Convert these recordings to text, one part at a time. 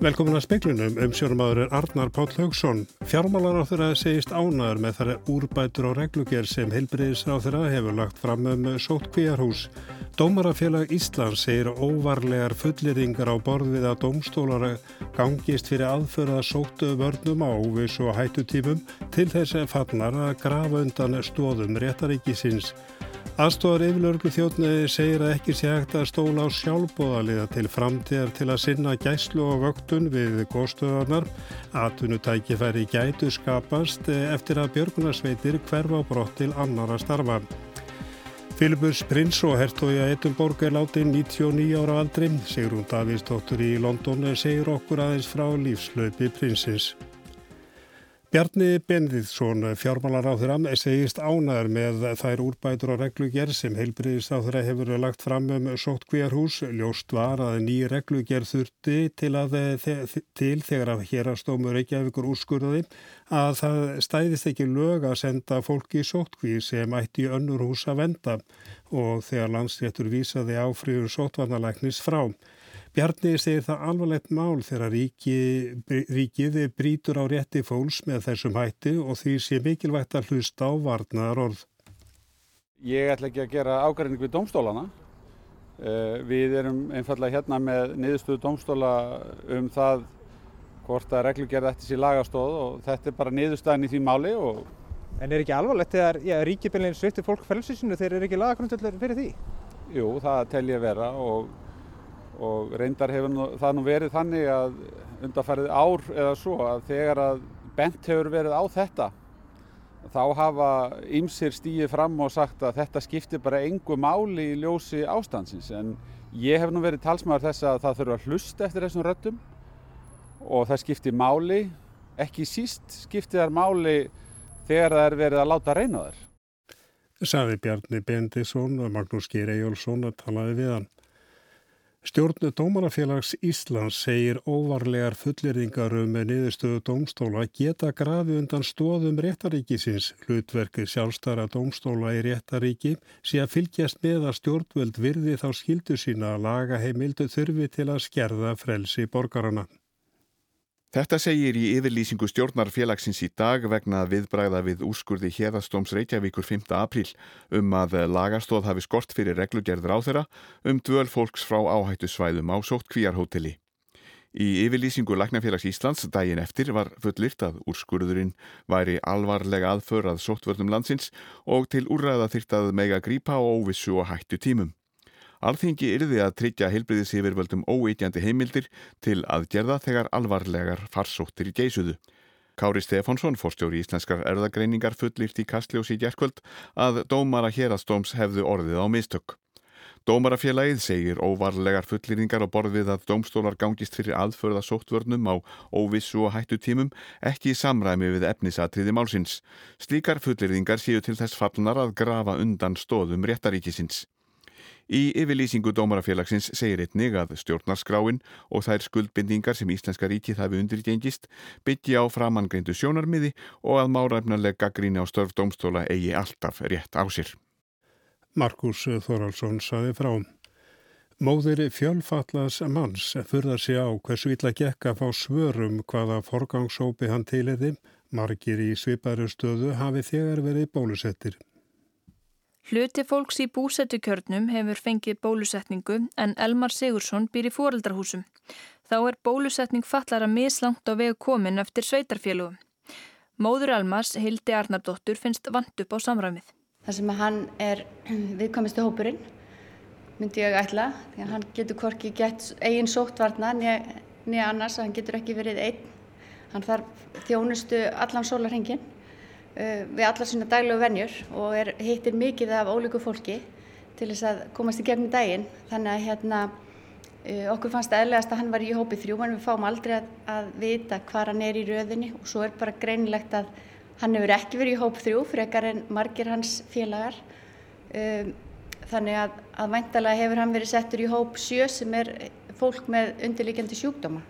Velkomin að speiklunum um sjónumadurinn Arnar Páll Haugsson. Fjármálar á þeirra segist ánaður með þar úrbætur á reglugjör sem heilbriðis á þeirra hefur lagt fram um sótt kvíjarhús. Dómarafélag Íslands segir óvarlegar fulleringar á borðið að domstólara gangist fyrir aðförða sóttu vörnum á óvis og hættutímum til þess að fannar að grafa undan stóðum réttaríkisins. Aðstofar yfirlörglu þjóðni segir að ekki sé hægt að stóla á sjálfbóðaliða til framtíðar til að sinna gæslu og vöktun við góðstöðarnar. Atvinnutækifæri gætu skapast eftir að björgunarsveitir hverfa brott til annara starfa. Filibus Prins og hertója Edunborg er látið 99 ára aldri. Sigrún Davíðsdóttur í London segir okkur aðeins frá lífslaupi prinsins. Bjarni Benediðsson, fjármálar á þeirra, segist ánæður með þær úrbætur og reglugjær sem þeirra hefur lagt fram um sótt kvíarhús. Ljóst var að ný reglugjær þurfti til, að, til þegar að hérastómur ekki af ykkur úrskurðaði að það stæðist ekki lög að senda fólki í sóttkví sem ætti í önnur hús að venda og þegar landsréttur vísaði áfriður sóttvarnalæknis frá. Bjarni segir það alvarlegt mál þegar ríki, ríkið brítur á rétti fólks með þessum hætti og því sé mikilvægt að hlusta á varnaðar orð. Ég ætla ekki að gera ágæringu við domstólana. Eh, við erum einfallega hérna með niðurstöðu domstóla um það hvort að reglugjörða eftir síðan lagastóð og þetta er bara niðurstaðin í því máli. Og... En er ekki alvarlegt þegar ríkibillin sveitir fólk frelsisinu þegar er ekki lagagrundöldur fyrir því? Jú, það tel ég vera og og reyndar hefur nú, það nú verið þannig að undarfærið ár eða svo að þegar að bent hefur verið á þetta þá hafa ymsir stíið fram og sagt að þetta skiptir bara engu máli í ljósi ástansins en ég hef nú verið talsmaður þess að það þurfa að hlusta eftir þessum röttum og það skiptir máli, ekki síst skiptir þær máli þegar það er verið að láta reyna þær. Saði Bjarni Bendisson og Magnús Geir Ejjólfsson að talaði við hann. Stjórnu Dómarafélags Íslands segir óvarlegar fullirðingar um niðurstöðu dómstóla geta grafi undan stóðum réttaríkisins. Hlutverkið sjálfstara dómstóla í réttaríki sé að fylgjast með að stjórnvöld virði þá skildu sína að laga heimildu þurfi til að skerða frelsi borgarana. Þetta segir í yfirlýsingu stjórnarfélagsins í dag vegna viðbræða við úrskurði hérastóms Reykjavíkur 5. apríl um að lagastóð hafi skort fyrir reglugerður á þeirra um dvöl fólks frá áhættu svæðum á sótt kvíarhóteli. Í yfirlýsingu Læknafélags Íslands daginn eftir var fullirt að úrskurðurinn væri alvarlega aðförað sóttvörnum landsins og til úrræða þyrrt að mega grípa á óvissu og hættu tímum. Alþingi yrði að tryggja heilbriðis yfirvöldum óeitjandi heimildir til aðgerða þegar alvarlegar farsóttir í geysuðu. Kári Stefánsson, fórstjóri íslenskar erðagreiningar fullýrt í Kastljósi í gerðkvöld að dómara hérastóms hefðu orðið á mistök. Dómarafélagið segir óvarlegar fullýringar á borðið að dómstólar gangist fyrir aðförða sóttvörnum á óvissu og hættu tímum ekki í samræmi við efnisatriði málsins. Slíkar fullýringar séu til þess fallnar að grafa undan stóðum réttaríkisins. Í yfirlýsingu Dómarafélagsins segir einnig að stjórnarskráin og þær skuldbindingar sem Íslenska ríkið hafi undirgengist byggja á framangreindu sjónarmiði og að máræfnarlega gríni á störf dómstóla eigi alltaf rétt á sér. Markus Þoraldsson saði frá. Móðir fjölfallas manns fyrðar sig á hversu illa gekk að fá svörum hvaða forgangsópi hann tiliði. Margir í sviparu stöðu hafi þegar verið bólusettir. Hluti fólks í búsettukjörnum hefur fengið bólusetningu en Elmar Sigursson býr í foreldrahúsum. Þá er bólusetning fallara mislangt á vegu komin eftir sveitarfélugum. Móður Elmars, Hildi Arnardóttur, finnst vant upp á samræmið. Það sem að hann er viðkvæmistu hópurinn, myndi ég ætla, að hann getur hvorki gett eigin sóttvarna nýja annars, hann getur ekki verið einn. Hann þarf þjónustu allan sólarhengin. Uh, við alla svona daglegu vennjur og er, hittir mikið af ólíku fólki til þess að komast í gegnum daginn. Þannig að hérna uh, okkur fannst eðlegast að hann var í hópið þrjú en við fáum aldrei að, að vita hvað hann er í röðinni. Og svo er bara greinilegt að hann hefur ekki verið í hópið þrjú frekar en margir hans félagar. Um, þannig að, að væntalega hefur hann verið settur í hóp sjö sem er fólk með undirlíkjandi sjúkdóma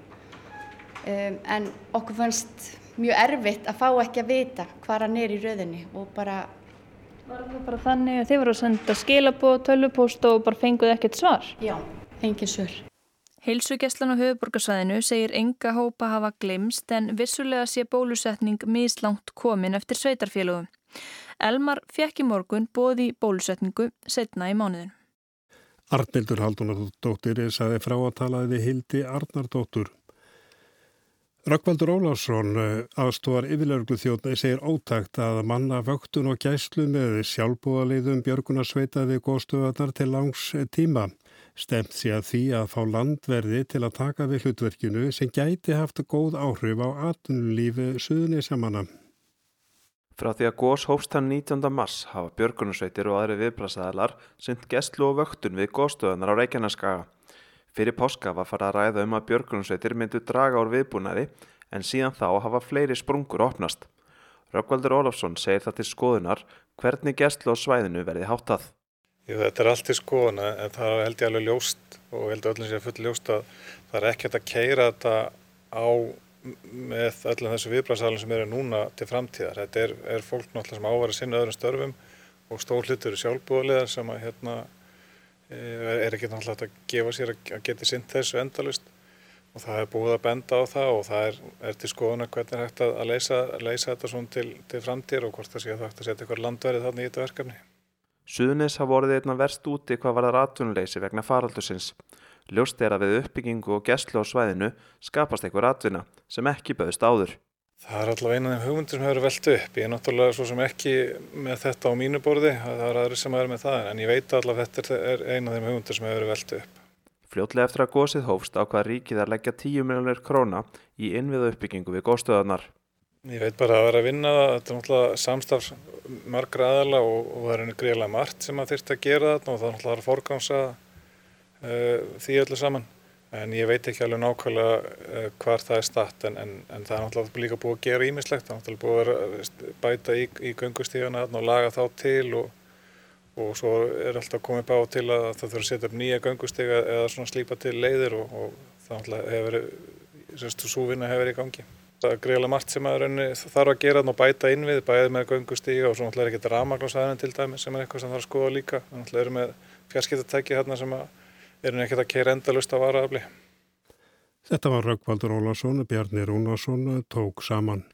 um, en okkur fannst mjög erfitt að fá ekki að vita hvað hann er í rauðinni og bara Var það bara þannig að þið voru að senda skilabóð, tölvupóst og bara fenguð ekkert svar? Já, engin svör. Heilsugjastlan á höfuborgarsvæðinu segir enga hópa hafa glimst en vissulega sé bólusetning mislangt komin eftir sveitarfélögum. Elmar fekk í morgun bóði bólusetningu setna í mánuðin. Arnildur Haldunardóttir saði frá að talaði við Hildi Arnardóttur. Rökkvaldur Ólásson eh, aðstóðar yfirlörglu þjóðna segir ótakt að manna vöktun og gæslu með sjálfbúðaliðum björgunarsveita við góðstöðarnar til langs tíma. Stemt sé að því að fá landverði til að taka við hlutverkinu sem gæti haft góð áhrif á atvinnulífi suðunisjamanna. Frá því að gós hófst hann 19. mars hafa björgunarsveitir og aðri viðplasaðalar synd gæslu og vöktun við góðstöðarnar á Reykjaneskaga. Fyrir páska var farið að ræða um að björgunarsveitir myndu draga úr viðbúnaði en síðan þá hafa fleiri sprungur opnast. Rökkvaldur Ólafsson segir það til skoðunar hvernig gæslu á svæðinu verði háttað. Jú, þetta er allt til skoðuna en það held ég alveg ljóst og held öllum sér full ljóst að það er ekkert að keira þetta á með öllum þessu viðbræðsalum sem eru núna til framtíðar. Þetta er, er fólk náttúrulega sem ávara sinna öðrum störfum og stór hlutur sjálfbúðulegar sem að hérna er ekki náttúrulega að gefa sér að geti sinn þessu endalust og það er búið að benda á það og það er, er til skoðuna hvernig er hægt að leysa, leysa þetta svona til, til framtír og hvort það sé að það hægt að setja eitthvað landverið þannig í þetta verkefni. Suðunis hafa vorið einna verst úti hvað var að ratvinnuleysi vegna faraldusins. Ljóst er að við uppbyggingu og gæslu á svæðinu skapast eitthvað ratvinna sem ekki bauðst áður. Það er allavega eina af þeim hugmyndir sem hefur veltu upp. Ég er náttúrulega svo sem ekki með þetta á mínu borði, það er aðri sem er með það, en ég veit allavega að þetta er eina af þeim hugmyndir sem hefur veltu upp. Fljótlega eftir að gósið hófst á hvað ríkið er leggja 10 miljónir króna í innviða uppbyggingu við góðstöðarnar. Ég veit bara að vera að vinna það, þetta er náttúrulega samstafs margra aðala og, og það er einnig greiðlega margt sem að þurft að gera þetta og það er náttúrulega að forgámsa uh, því öllu saman en ég veit ekki alveg nákvæmlega uh, hvar það er statt en, en, en það er náttúrulega líka búið að gera ímislegt, það er náttúrulega búið að eh, bæta í, í göngustíðana og laga þá til og, og svo er alltaf komið bá til að það þurfa að setja upp nýja göngustíga eða slípa til leiðir og, og það náttúrulega hefur, súvinna hefur í gangi. Það er greiðilega margt sem að þarf að gera og bæta inn við, bæðið með göngustíga og svo náttúrulega er ekki rafmagnarsæðin til dæmi sem er eitthvað sem þarf að skoða líka. Náttúrulega eru með fjarskiptatæki hérna sem að erum ekkert að keira endalust að vara afli. Þetta var Rökkvaldur Ólarsson, Bjarni Rúnarsson tók saman.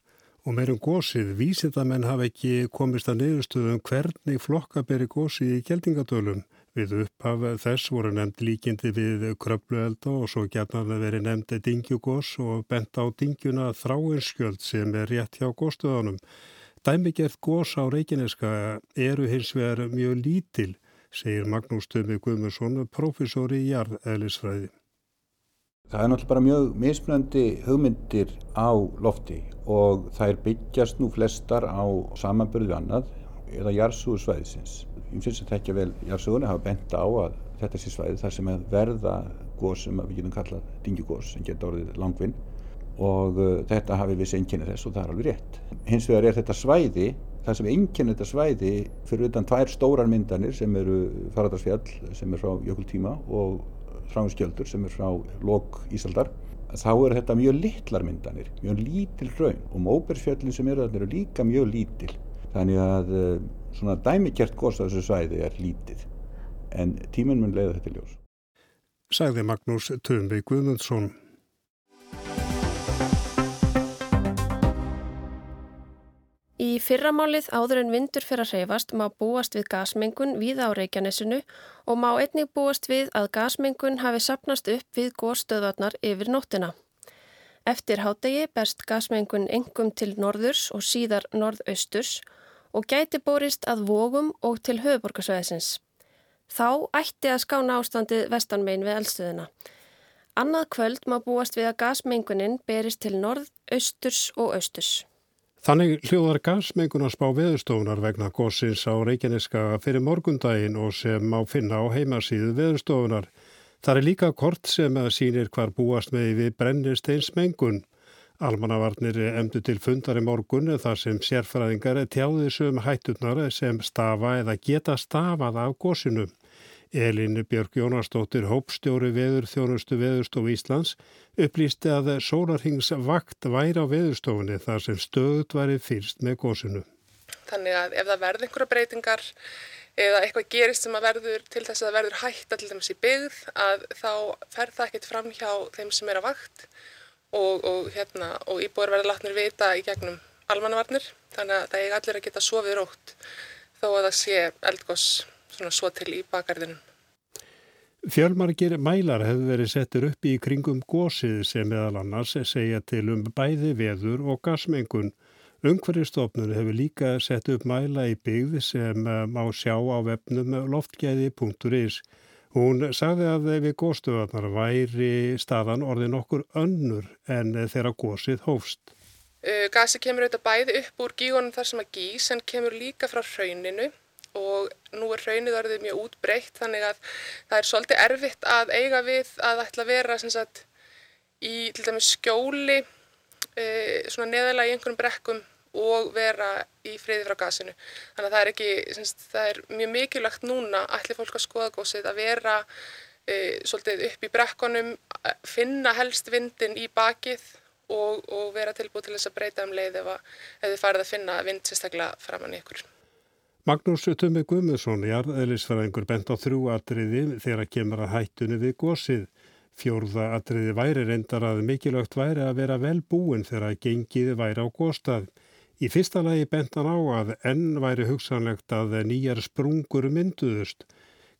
Og meirum gósið, vísindamenn hafa ekki komist að niðurstöðum hvernig flokka beri gósið í geldingadölum. Við upphaf þess voru nefnd líkindi við kröpluelda og svo gætnar það verið nefndi dingjugós og bent á dingjuna þráinskjöld sem er rétt hjá góstöðunum. Dæmigerð gós á Reykjaneska eru hins vegar mjög lítil segir Magnús Tömi Guðmursson, profesor í jarðeðlisfræði. Það er náttúrulega bara mjög mismunandi hugmyndir á lofti og er byggjast nú flestar á samanbyrðu annað eða jarðsúðu svæðisins. Ég finnst að tekja vel jarðsúðuna hafa bent á að þetta sé svæði þar sem verða góð sem við getum kallað dingjugós sem getur orðið langvinn og uh, þetta hafi við senkynir þess og það er alveg rétt. Hins vegar er þetta svæði það sem enginn þetta svæði fyrir utan tvær stórar myndanir sem eru Faradarsfjall sem er frá jökultíma og Þráinskjöldur sem er frá lok Ísaldar þá eru þetta mjög litlar myndanir, mjög lítil raun og móbersfjöllin sem eru þarna eru líka mjög lítil þannig að eh, svona dæmikert góðs á þessu svæði er lítið en tíminn mun leiða þetta ljós. Sæði Magnús Tömbi Guðmundsson Í fyrramálið áður en vindur fyrir að hreyfast má búast við gasmengun við á Reykjanesinu og má einnig búast við að gasmengun hafi sapnast upp við góðstöðvarnar yfir nóttina. Eftir hádegi berst gasmengun engum til norðurs og síðar norðausturs og gæti borist að vógum og til höfuborgarsvæðisins. Þá ætti að skána ástandið vestanmein við eldstöðina. Annað kvöld má búast við að gasmengunin berist til norðausturs og austurs. Þannig hljóðar gasmengunar spá veðurstofunar vegna gósins á Reykjaneska fyrir morgundaginn og sem má finna á heimasíðu veðurstofunar. Það er líka kort sem sýnir hvar búast með við brennisteins mengun. Almannavarnir emdu til fundar í morgun þar sem sérfræðingar tjáðisum hættunar sem stafa eða geta stafað af gósinu. Elin Björg Jónastóttir, hópstjóri veður þjónustu veðurstofu Íslands, upplýsti að sólarhingsvakt væri á veðurstofunni þar sem stöðut væri fyrst með gósinu. Þannig að ef það verður einhverja breytingar eða eitthvað gerist sem að verður til þess að það verður til dæmis í byggð að þá fer það ekkert fram hjá þeim sem er að vakt og, og, hérna, og íbúður verður látnir vita í gegnum almannavarnir þannig að það er allir að geta sofið rótt þó að það sé eldgós svo til í bakgarðinum. Fjölmargir mælar hefur verið settur upp í kringum gósið sem meðal annars segja til um bæði veður og gasmengun. Ungverðistofnun hefur líka sett upp mæla í byggð sem eh, má sjá á vefnum loftgæði.is. Hún sagði að við góðstöðarnar væri staðan orðin okkur önnur en þeirra gósið hófst. Uh, gasi kemur auðvitað bæði upp úr gígunum þar sem að gís en kemur líka frá hrauninu og nú er hraunið orðið mjög útbreytt þannig að það er svolítið erfitt að eiga við að ætla að vera sagt, í til dæmis skjóli e, svona neðala í einhverjum brekkum og vera í friði frá gasinu. Þannig að það er, ekki, sagt, það er mjög mikilvægt núna allir fólk að skoða gósið að vera e, svolítið upp í brekkunum, finna helst vindin í bakið og, og vera tilbúið til þess að breyta um leið ef, að, ef þið farið að finna vind sérstaklega framann í ykkur. Magnús Tömi Guðmusson, jarðeðlisfæðingur, bent á þrjú atriði þegar kemur að hættunni við gósið. Fjórða atriði væri reyndar að mikilvægt væri að vera vel búin þegar að gengið væri á góstað. Í fyrsta lagi bent hann á að enn væri hugsanlegt að nýjar sprungur mynduðust.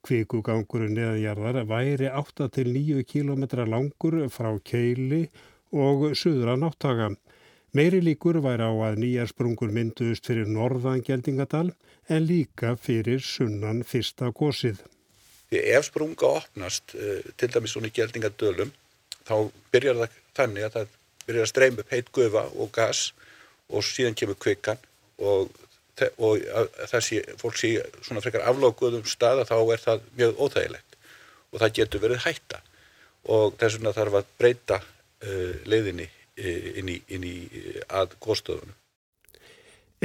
Kvikugangurinn neðanjarðar væri 8-9 km langur frá keili og suðra náttaga. Meiri líkur væri á að nýjar sprungur mynduðust fyrir norðan Geldingadal en líka fyrir sunnan fyrsta gósið. Ef sprunga opnast, uh, til dæmis svona í Geldingadölum, þá byrjar það þannig að það byrjar að streyma upp heit gufa og gas og síðan kemur kvikan og, og þessi fólk sé svona frekar aflókuðum stað að þá er það mjög óþægilegt og það getur verið hætta og þess vegna þarf að breyta uh, leiðinni inn í, inn í að góðstöðunum.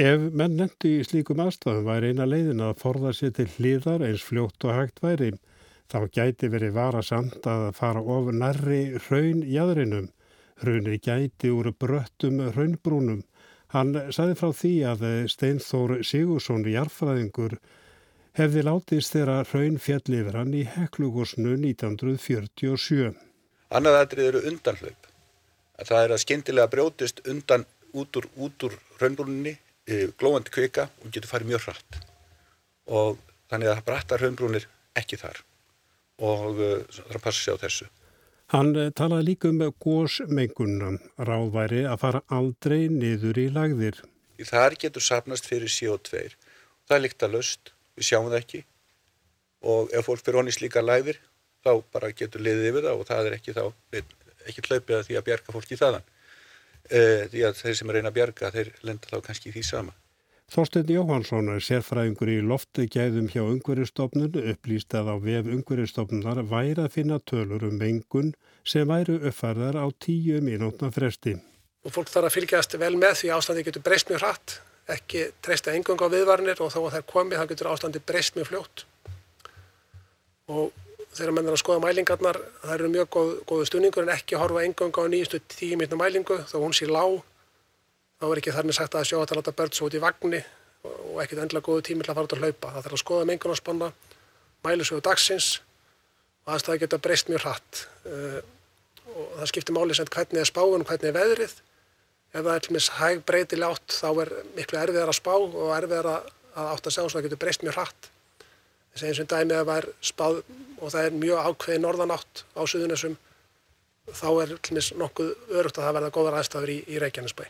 Ef menn nefndi í slíkum aðstæðum væri eina leiðin að forða sér til hlýðar eins fljótt og hægt væri, þá gæti verið varasamt að fara ofur nærri raun jæðrinum. Raunir gæti úr bröttum raunbrúnum. Hann saði frá því að Steinþór Sigursson jarfræðingur hefði látist þeirra raun fjall yfir hann í Heklugosnu 1947. Annað aðrið eru undanhlaup það er að skemmtilega brjótist undan út úr, úr raunbrúninni e, glóðandi kvika og getur farið mjög hratt. Og þannig að það brattar raunbrúnir ekki þar. Og e, það er að passa sig á þessu. Hann e, talaði líka um gósmengunum ráðværi að fara aldrei niður í lagðir. Þar getur sapnast fyrir CO2 það er líkt að löst, við sjáum það ekki. Og ef fólk fyrir honni slíka lagðir þá bara getur liðið yfir það og það er ekki þá ekki hlaupið að því að bjarga fólki þaðan e, því að þeir sem reyna að bjarga þeir lenda þá kannski í því sama. Þorstein Jóhansson er sérfræðingur í loftegæðum hjá Ungveristofnun upplýst að á vef Ungveristofnunar væri að finna tölur um mengun sem væri uppfærðar á tíu mínútna fresti. Og fólk þarf að fylgjast vel með því ástandi getur breyst mjög hratt, ekki treysta engung á viðvarnir og þá að þær komið þá getur ástandi breyst mjög fljótt. Og þegar menn er að skoða mælingarnar það eru mjög góð, góðu stuðningur en ekki horfa engang á nýjastu tíu mítna mælingu. Þá hún sé lág þá er ekki þar með sagt að sjá að láta börn svo út í vagnni og ekkit endla góðu tími til að fara út að hlaupa. Það þarf að skoða mengunarspanna mælusögu dagsins og aðstæði geta breyst mjög hratt. Uh, og það skiptir máli sem hvernig er spáin og hvernig er veðrið. Ef það er mis hæg breyti látt þá er miklu erfiðar að spá og erfiðar að átt að segja og það getur breyst mjög hratt þess að eins og dæmið að það er spáð og það er mjög ákveði norðanátt á suðunessum þá er hlumins nokkuð örugt að það verða góðar aðstafur í, í Reykjanesbæ.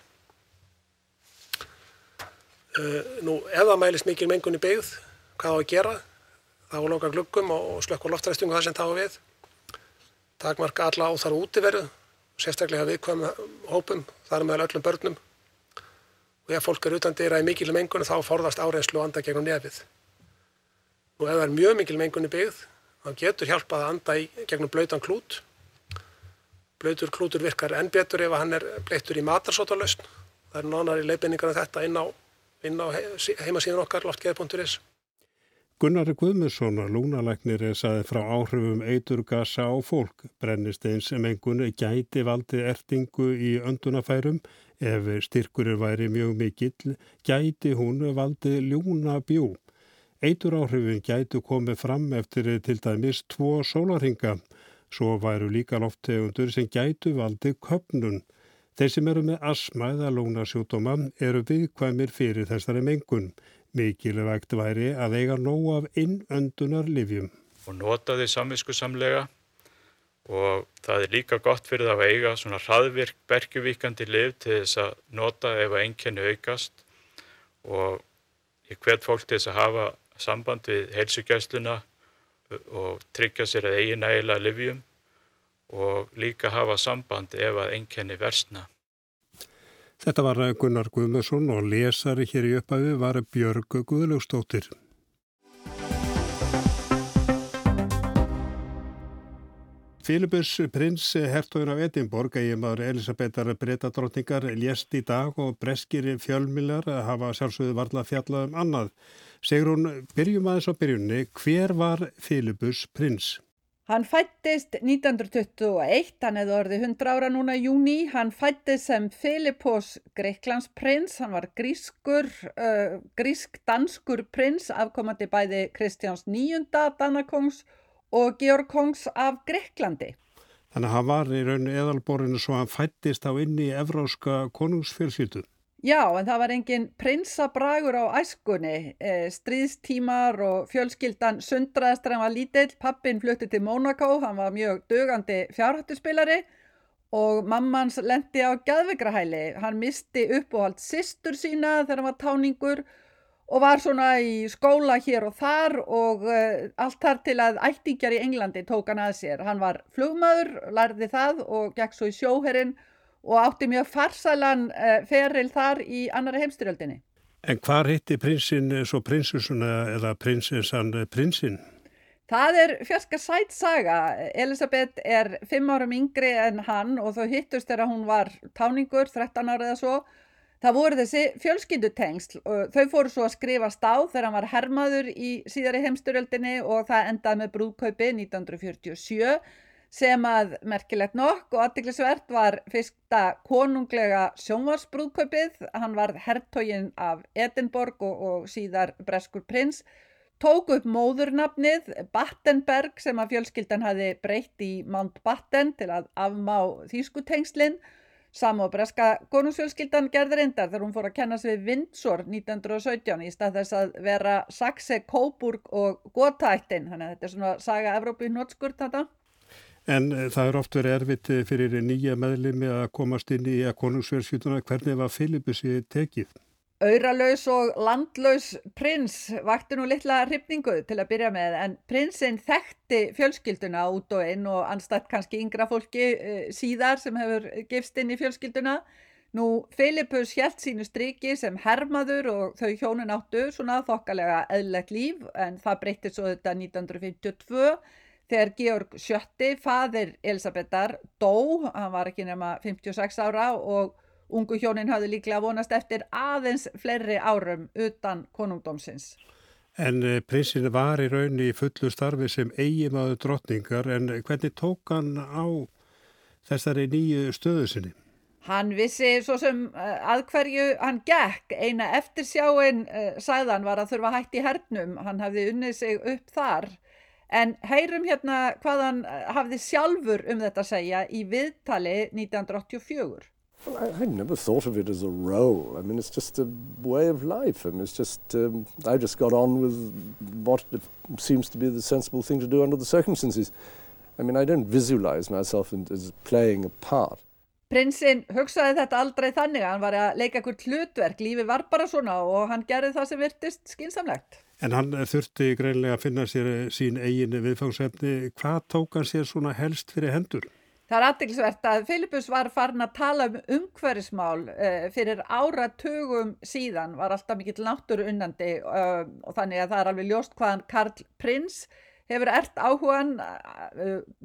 Uh, nú, ef það mælist mikil mengun í byggð, hvað á að gera? Þá er loka gluggum og slökkur loftræstingu það sem þá við. Takmarka alla á þar útiverðu, sérstaklega viðkvæm hópum, þar með öllum börnum. Og ef fólk er utan dýra í mikil mengun þá forðast áreinslu og anda gegnum nefið. Og ef það er mjög mikil mengun í byggð, þá getur hjálpað að anda í gegnum blöytan klút. Blöytur klútur virkar enn betur ef hann er bleittur í matarsótalausn. Það er nánar í leipinningar af þetta inn á, á heimasíðan okkar, loftgeði.is. Gunnar Guðmundsson, lúnalæknir, saði frá áhrifum eiturgasa á fólk. Brennist eins mengun gæti valdi ertingu í öndunafærum Ef styrkurinn væri mjög mikill, gæti hún valdi ljúna bjú. Eitur áhrifin gætu komið fram eftir til dæmis tvo sólarhinga. Svo væru líka lofttegundur sem gætu valdi köpnun. Þeir sem eru með asma eða lónasjótoma eru viðkvæmir fyrir þessari mengun. Mikilvægt væri að eiga nóg af innöndunar livjum. Og nota þið samvisku samlega og það er líka gott fyrir það að eiga svona hraðvirk bergjuvíkandi liv til þess að nota ef að einkenni aukast og ég hvet fólk til þess að hafa samband við heilsugjæsluna og tryggja sér að eigi nægilega livjum og líka hafa samband ef að einkenni versna. Þetta var Gunnar Guðmusson og lesari hér í upphafi var Björg Guðlaugstóttir. Filibus prins hertogin af Edinborg, eiginmaður Elisabetar Bretadrottningar, lést í dag og breskir fjölmiljar hafa sjálfsögðu varla fjallað um annað. Segur hún, byrjum aðeins á byrjunni, hver var Filibus prins? Hann fættist 1921, hann hefði orðið 100 ára núna í júni, hann fættist sem Filipos Greiklandsprins, hann var grískur, uh, grísk-danskur prins, afkomandi bæði Kristjáns nýjunda Danakongs og Georg Kongs af Greiklandi. Þannig að hann var í rauninu eðalborinu svo hann fættist á inni í evráska konungsfjölskyldun. Já, en það var engin prinsabragur á æskunni, e, stríðstímar og fjölskyldan sundraðist þegar hann var lítill, pappin flutti til Mónaco, hann var mjög dögandi fjárhættuspilari og mammans lendi á gæðvikrahæli, hann misti uppáhald sýstur sína þegar hann var táningur og var svona í skóla hér og þar og e, allt þar til að ættingjar í Englandi tók hann að sér, hann var flugmaður, lærði það og gekk svo í sjóherinn og átti mjög farsalan uh, feril þar í annara heimstyrjöldinni. En hvað hitti prinsinn svo prinsusuna eða prinsinsan prinsinn? Það er fjarska sætt saga. Elisabeth er fimm árum yngri en hann og þau hittust þegar hún var táningur, 13 ára eða svo. Það voru þessi fjölskyldutengsl og þau fóru svo að skrifast á þegar hann var hermaður í síðari heimstyrjöldinni og það endaði með brúðkaupi 1947 sem að merkilegt nokk og aðtiklisvert var fyrsta konunglega sjónvarsbrúðkaupið, hann var herrtógin af Edinborg og, og síðar Breskur prins, tók upp móðurnafnið Battenberg sem að fjölskyldan hafi breytt í Mountbatten til að afmá þýskutengslinn, Sam og breska konungsfjölskyldan gerði reyndar þegar hún fór að kenna sig við Windsor 1917 í stað þess að vera Saxe, Coburg og Gotthættin. Þannig að þetta er svona saga Evrópi hnótskurt þetta. En það er oft verið erfitt fyrir nýja meðlimi að komast inn í að konungsfjölskylduna. Hvernig var Filipussi tekið? Auralaus og landlaus prins vakti nú litla hrifningu til að byrja með en prinsinn þekkti fjölskylduna út og inn og anstætt kannski yngra fólki uh, síðar sem hefur gifst inn í fjölskylduna. Nú Filipus hjælt sínu striki sem hermaður og þau hjónun áttu svona þokkalega eðlegt líf en það breytti svo þetta 1952 þegar Georg Sjötti, fadir Elisabethar, dó, hann var ekki nema 56 ára og ungu hjónin hafði líklega vonast eftir aðeins fleiri árum utan konungdómsins. En prinsin var í raunni í fullu starfi sem eigimaður drottningar en hvernig tók hann á þessari nýju stöðu sinni? Hann vissi svo sem að hverju hann gekk, eina eftirsjáin sæðan var að þurfa hætti hernum, hann hafði unnið sig upp þar. En heyrum hérna hvað hann hafði sjálfur um þetta að segja í viðtali 1984. Well, I, I never thought of it as a role. I mean, it's just a way of life. I mean, it's just, um, I just got on with what seems to be the sensible thing to do under the circumstances. I mean, I don't visualize myself as playing a part. Prinsinn hugsaði þetta aldrei þannig að hann var að leika eitthvað hlutverk, lífi var bara svona og hann gerði það sem virtist skynsamlegt. En hann þurfti greinlega að finna sér sín eigin viðfangsefni. Hvað tók hann sér svona helst fyrir hendur? Það er aðdeglisvert að Filipus var farin að tala um umhverfismál uh, fyrir áratugum síðan, var alltaf mikill náttúru unnandi uh, og þannig að það er alveg ljóst hvaðan Karl Prins hefur ert áhugan.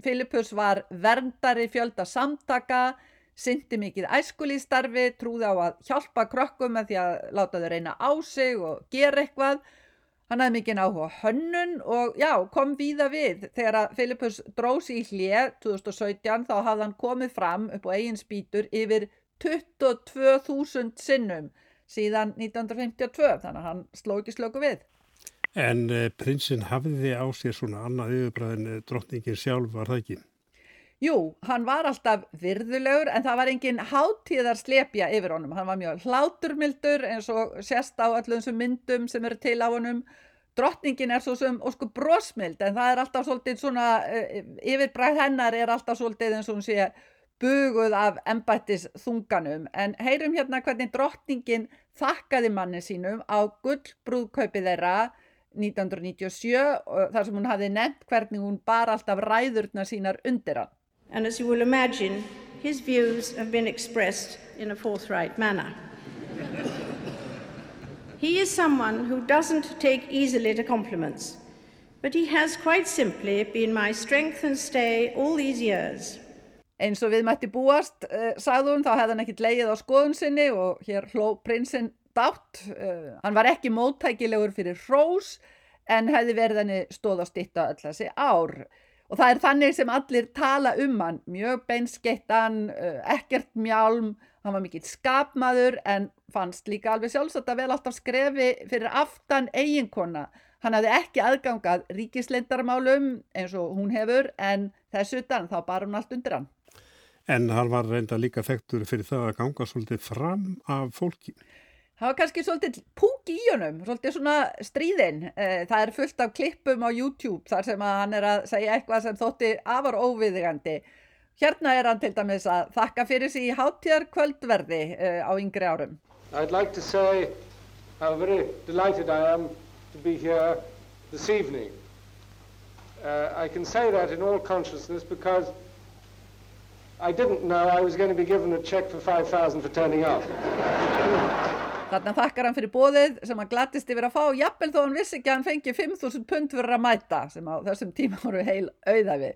Filipus var verndari fjölda samtaka, syndi mikið æskulístarfi, trúði á að hjálpa krökkum með því að láta þau reyna á sig og gera eitthvað. Hann hafði mikið áhuga hönnun og já, kom víða við. Þegar að Filipus drósi í hlið 2017 þá hafði hann komið fram upp á eigin spýtur yfir 22.000 sinnum síðan 1952 þannig að hann sló ekki slöku við. En eh, prinsinn hafiði á sér svona annað yfirbræðin eh, drottningin sjálf var það ekki? Jú, hann var alltaf virðulegur en það var engin hátíðar slepja yfir honum. Hann var mjög hláturmildur eins og sérst á öllum þessum myndum sem eru til á honum. Drottningin er svo sem sko brosmild en það er alltaf svolítið svona, uh, yfirbræð hennar er alltaf svolítið eins og hún sé buguð af embættis þunganum. En heyrum hérna hvernig drottningin þakkaði manni sínum á gullbrúðkaupið þeirra 1997 þar sem hún hafi nefnt hvernig hún bar alltaf ræðurna sínar undir hann. And as you will imagine, his views have been expressed in a forthright manner. he is someone who doesn't take easily to compliments, but he has quite simply been my strength and stay all these years. Eins og við mætti búast, uh, sagði hún, þá hefði hann ekkit leið á skoðun sinni og hér hló prinsinn dátt. Uh, hann var ekki móttækilegur fyrir hrós en hefði verið henni stóð á stitta öll þessi ár. Og það er þannig sem allir tala um hann, mjög beinskettan, uh, ekkert mjálm, hann var mikill skapmaður en fannst líka alveg sjálfsagt að vel alltaf skrefi fyrir aftan eiginkona. Hann hafði ekki aðgangað ríkislindarmálum eins og hún hefur en þessu utan þá bar hún allt undir hann. En hann var reynda líka þekktur fyrir það að ganga svolítið fram af fólki. Það var kannski svolítið púk í honum, svolítið svona stríðin. Eh, það er fullt af klippum á YouTube þar sem hann er að segja eitthvað sem þótti afar óviðigandi. Hérna er hann til dæmis að þakka fyrir sig í háttíðar kvöldverði eh, á yngri árum. I'd like to say how very delighted I am to be here this evening. Uh, I can say that in all consciousness because I didn't know I was going to be given a check for 5,000 for turning up. Þarna þakkar hann fyrir bóðið sem hann glattist yfir að fá, jafnvel þó hann vissi ekki að hann fengi 5.000 pund fyrir að mæta sem á þessum tíma voru heil auðafi.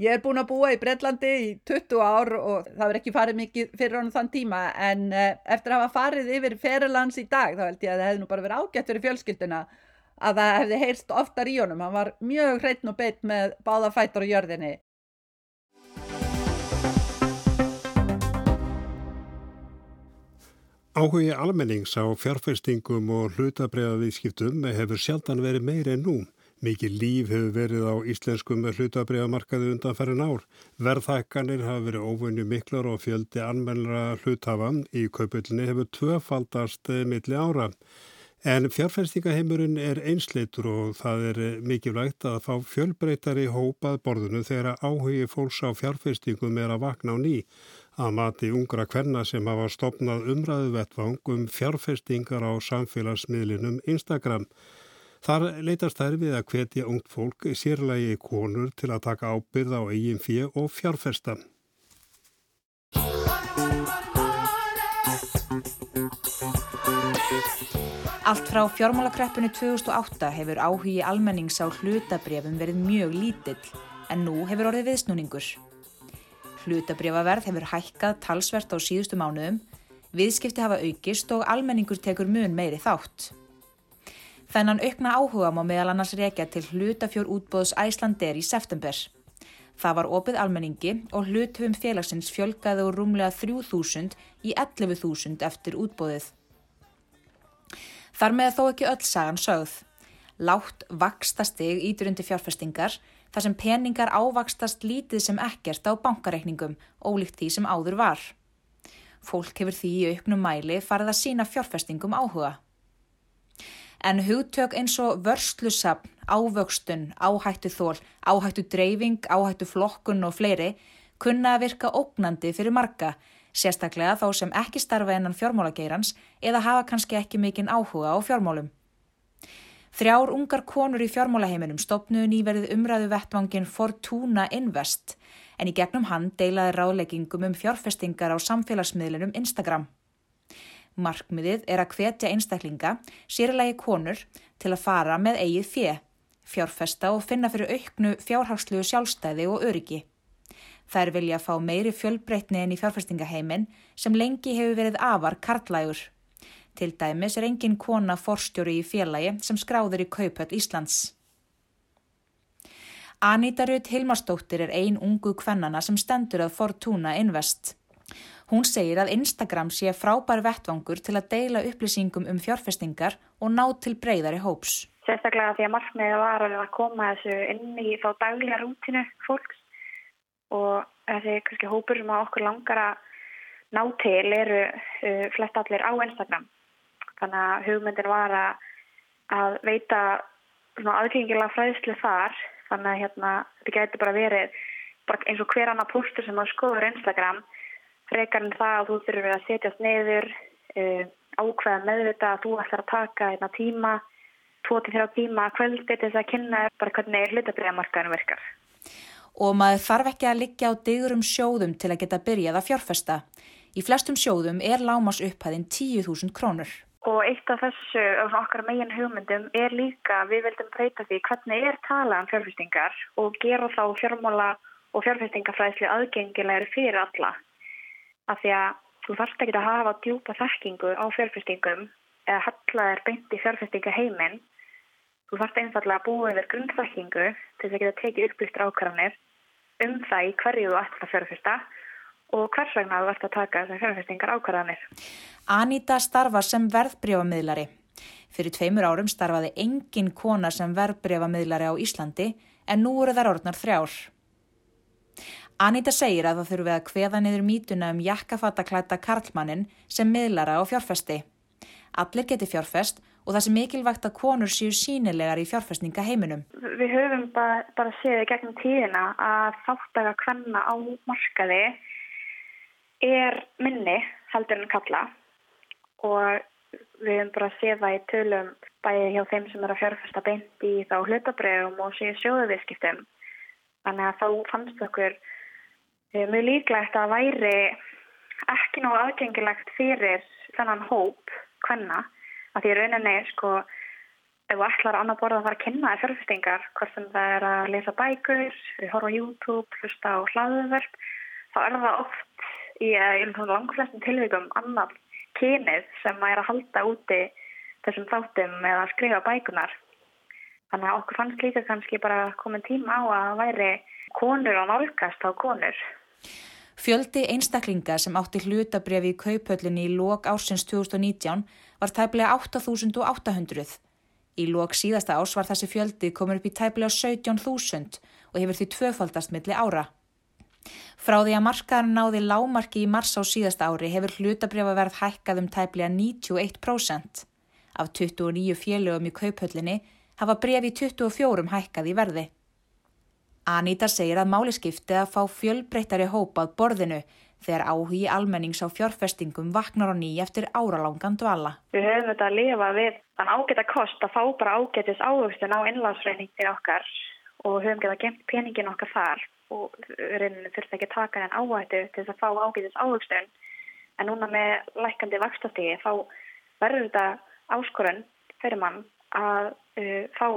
Ég er búin að búa í Breitlandi í 20 ár og það verður ekki farið mikið fyrir honum þann tíma en eh, eftir að hafa farið yfir Ferilands í dag þá held ég að það hefði nú bara verið ágætt fyrir fjölskylduna að það hefði heyrst oftar í honum. Hann var mjög hreitn og beitt með báða fætur og jörðinni. Áhugi almennings á fjárfestingum og hlutabriðavískiptum hefur sjaldan verið meiri en nú. Mikið líf hefur verið á íslenskum hlutabriðamarkaði undanferðin ár. Verðhækkanir hafa verið óvunni miklar og fjöldi anmennra hlutafa í kaupullinni hefur tvöfaldast milli ára. En fjárfestingaheimurinn er einsleitur og það er mikilvægt að fá fjölbreytari hópað borðinu þegar áhugi fólks á fjárfestingum er að vakna á ný að mati ungra kvenna sem hafa stopnað umræðu vettvang um fjárfestingar á samfélagsmiðlinum Instagram. Þar leytast þær við að hvetja ungt fólk sérlægi konur til að taka ábyrð á eigin fjö og fjárfesta. Allt frá fjármálakreppinu 2008 hefur áhugi almennings á hlutabrefum verið mjög lítill en nú hefur orðið viðsnúningur. Hlutabrifaverð hefur hækkað talsvert á síðustu mánuðum, viðskipti hafa aukist og almenningur tekur mun meiri þátt. Þennan aukna áhuga má meðal annars rekja til hlutafjór útbóðs Æslander í september. Það var opið almenningi og hluthufum félagsins fjölgaði úr rúmlega 3.000 í 11.000 eftir útbóðið. Þar með þó ekki öll sagan sögð. Látt vaksta stig ídurundi fjárfestingar þar sem peningar ávakstast lítið sem ekkert á bankareikningum, ólíkt því sem áður var. Fólk hefur því í auknum mæli farið að sína fjárfestingum áhuga. En hugtök eins og vörslusapn, ávöxtun, áhættu þól, áhættu dreifing, áhættu flokkun og fleiri kunna að virka ógnandi fyrir marga, sérstaklega þá sem ekki starfa innan fjármálageirans eða hafa kannski ekki mikinn áhuga á fjármálum. Þrjár ungar konur í fjármálaheiminum stopnuðu nýverðið umræðu vettvangin Fortuna Invest en í gegnum hann deilaði ráðleggingum um fjárfestingar á samfélagsmiðlunum Instagram. Markmiðið er að hvetja einstaklinga, sérlegi konur, til að fara með eigið fjö, fjárfesta og finna fyrir auknu fjárhagslu sjálfstæði og öryggi. Þær vilja fá meiri fjölbreytni en í fjárfestingaheimin sem lengi hefur verið afar karlægur. Til dæmis er engin kona forstjóri í félagi sem skráður í Kaupöld Íslands. Anita Rutt Hilmarsdóttir er ein ungu kvennana sem stendur að Fortuna Invest. Hún segir að Instagram sé frábær vettvangur til að deila upplýsingum um fjárfestingar og ná til breyðari hóps. Sérstaklega því að markmiðið var að koma þessu inn í þá daglega rútinu fólks og þessi kannski hópur sem okkur langar að ná til eru uh, flest allir á Instagram. Þannig að hugmyndin var að veita aðgengilega fræðslu þar þannig að hérna, þetta getur bara verið bara eins og hver annar postur sem að skoður Instagram frekar en það að þú þurfur að setjast neyður, uh, eh, ákveða meðvita að þú ætlar að taka einna tíma, 2-3 tíma kvöldi til þess að kynna bara hvernig hlutabriðamarkaðinu virkar. Og maður þarf ekki að liggja á digurum sjóðum til að geta byrjað að fjárfesta. Í flestum sjóðum er lámas upphæðin 10.000 krónur. Og eitt af þessu, af okkar megin hugmyndum, er líka við vildum breyta því hvernig er talað um fjárfestingar og gera þá fjármála og fjárfestingafræðslu aðgengilegri fyrir alla af því að þú þarfst ekki að hafa djúpa þekkingu á fjárfestingum eða hallaðir beint í fjárfestinga heiminn. Þú þarfst einfallega að búa yfir grunnþekkingu til þess að geta tekið upplýstur ákvarðanir um það í hverju þú ætlar að fjárfesta og hvers vegna þú ætlar að taka þessar fjárfestingar ákvarðanir. Anita starfa sem verðbreyfamiðlari. Fyrir tveimur árum starfaði engin kona sem verðbreyfamiðlari á Íslandi en nú eru þær orðnar þrjár. Anita segir að það þurfi að kveða niður mítuna um jakkafattaklæta karlmannin sem miðlara á fjárfesti. Allir geti fjárfest og það sé mikilvægt að konur séu sínilegar í fjárfestninga heiminum. Við höfum bara, bara séð gegnum tíðina að þáttaga hvenna á markaði er minni heldur en kalla og við höfum bara séð það í tölum bæði hjá þeim sem er að fjárfesta beint í þá hlutabröðum og séu sjóðuviðskiptum. Þannig að þá fannst okkur Eh, mjög líklegt að væri ekki nógu aðgengilegt fyrir þennan hóp hvenna að því rauninni sko ef þú ætlar að annar borða að fara að kynna þér fjárfestingar hvort sem það er að lesa bækur horfa á YouTube, hlusta á hlaðuverk þá er það oft í, langflestum tilvíkum annar kynið sem er að halda úti þessum þáttum eða að skrifa bækunar þannig að okkur fannst líka kannski bara komin tíma á að væri konur á nálgast á konur Fjöldi einstaklinga sem átti hlutabriði í kaupöllinni í lok ársins 2019 var tæplega 8.800. Í lok síðasta árs var þessi fjöldi komur upp í tæplega 17.000 og hefur því tvöfaldast milli ára. Frá því að markaðan náði lámarki í mars á síðasta ári hefur hlutabriðaverð hækkað um tæplega 91%. Af 29 fjölugum í kaupöllinni hafa brefi 24 hækkað í verði. Anita segir að máli skipti að fá fjölbreyttari hópað borðinu þegar áhugi almennings á fjárfestingum vaknar á nýj eftir áralangan dvala. Við höfum þetta að lifa við þann ágæta kost að fá bara ágætis ávöxtun á innláðsreyningir okkar og höfum geta gemt peningin okkar þar og reyninu þurfti ekki að taka henn áhættu til þess að fá ágætis ávöxtun. En núna með lækandi vakstastígi þá verður þetta áskorun fyrir mann að uh, fá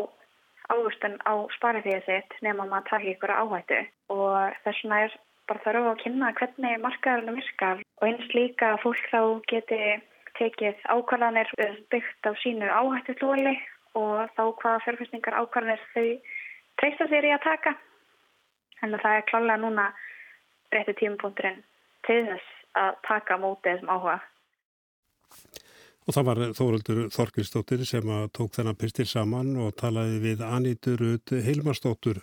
ávöxtun á sparifíðið sitt nema maður taka ykkur áhættu. Og þess vegna er bara þarf að kynna hvernig markaðurinn virkar. Og eins líka að fólk þá geti tekið ákvarðanir byggt á sínu áhættu hlóli og þá hvaða fjárfæstingar ákvarðanir þau treysta sér í að taka. Að það er klálega núna rétti tímapunkturinn til þess að taka mótið þessum áhuga. Og það var Þóruldur Þorkilstóttir sem tók þennan pistil saman og talaði við Anítur Heilmarstóttur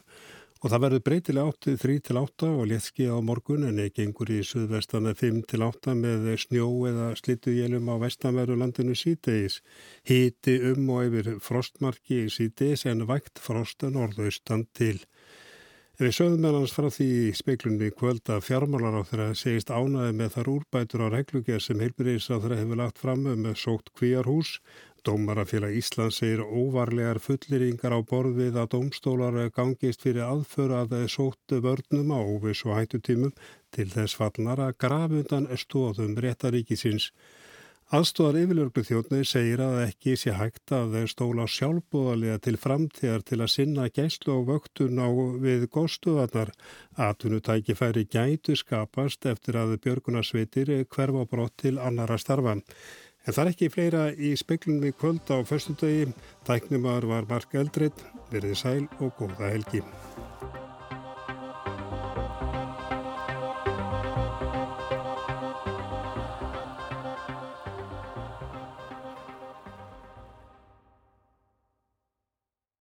og það verður breytilega 8-3-8 og léttski á morgun en ekki einhver í suðvestana 5-8 með snjó eða slittugjölum á vestanverðu landinu sítegis. Híti um og yfir frostmarki í sítegis en vægt frostan orðaustan til. Við sögum meðlans frá því í speiklunni kvöld að fjármálar á þeirra segist ánaði með þar úrbætur á reglugjör sem heilbyrðis á þeirra hefur lagt fram um sótt kvíarhús. Dómarafélag Íslands segir óvarlegar fulleringar á borð við að dómstólar gangist fyrir aðföra að sótt vörnum á óvis og hættutímum til þess fallnar að grafundan stóðum réttaríkisins. Aðstóðar yfirlörglu þjóðnir segir að ekki sé hægt að þeir stóla sjálfbúðalega til framtíðar til að sinna gæslu og vöktun á við góðstuðarnar. Atunutæki færi gætu skapast eftir að björgunarsveitir hverfa brott til annara starfan. En það er ekki fleira í speiklunum í kvöld á förstundagi. Tæknumar var Mark Eldred, verið sæl og góða helgi.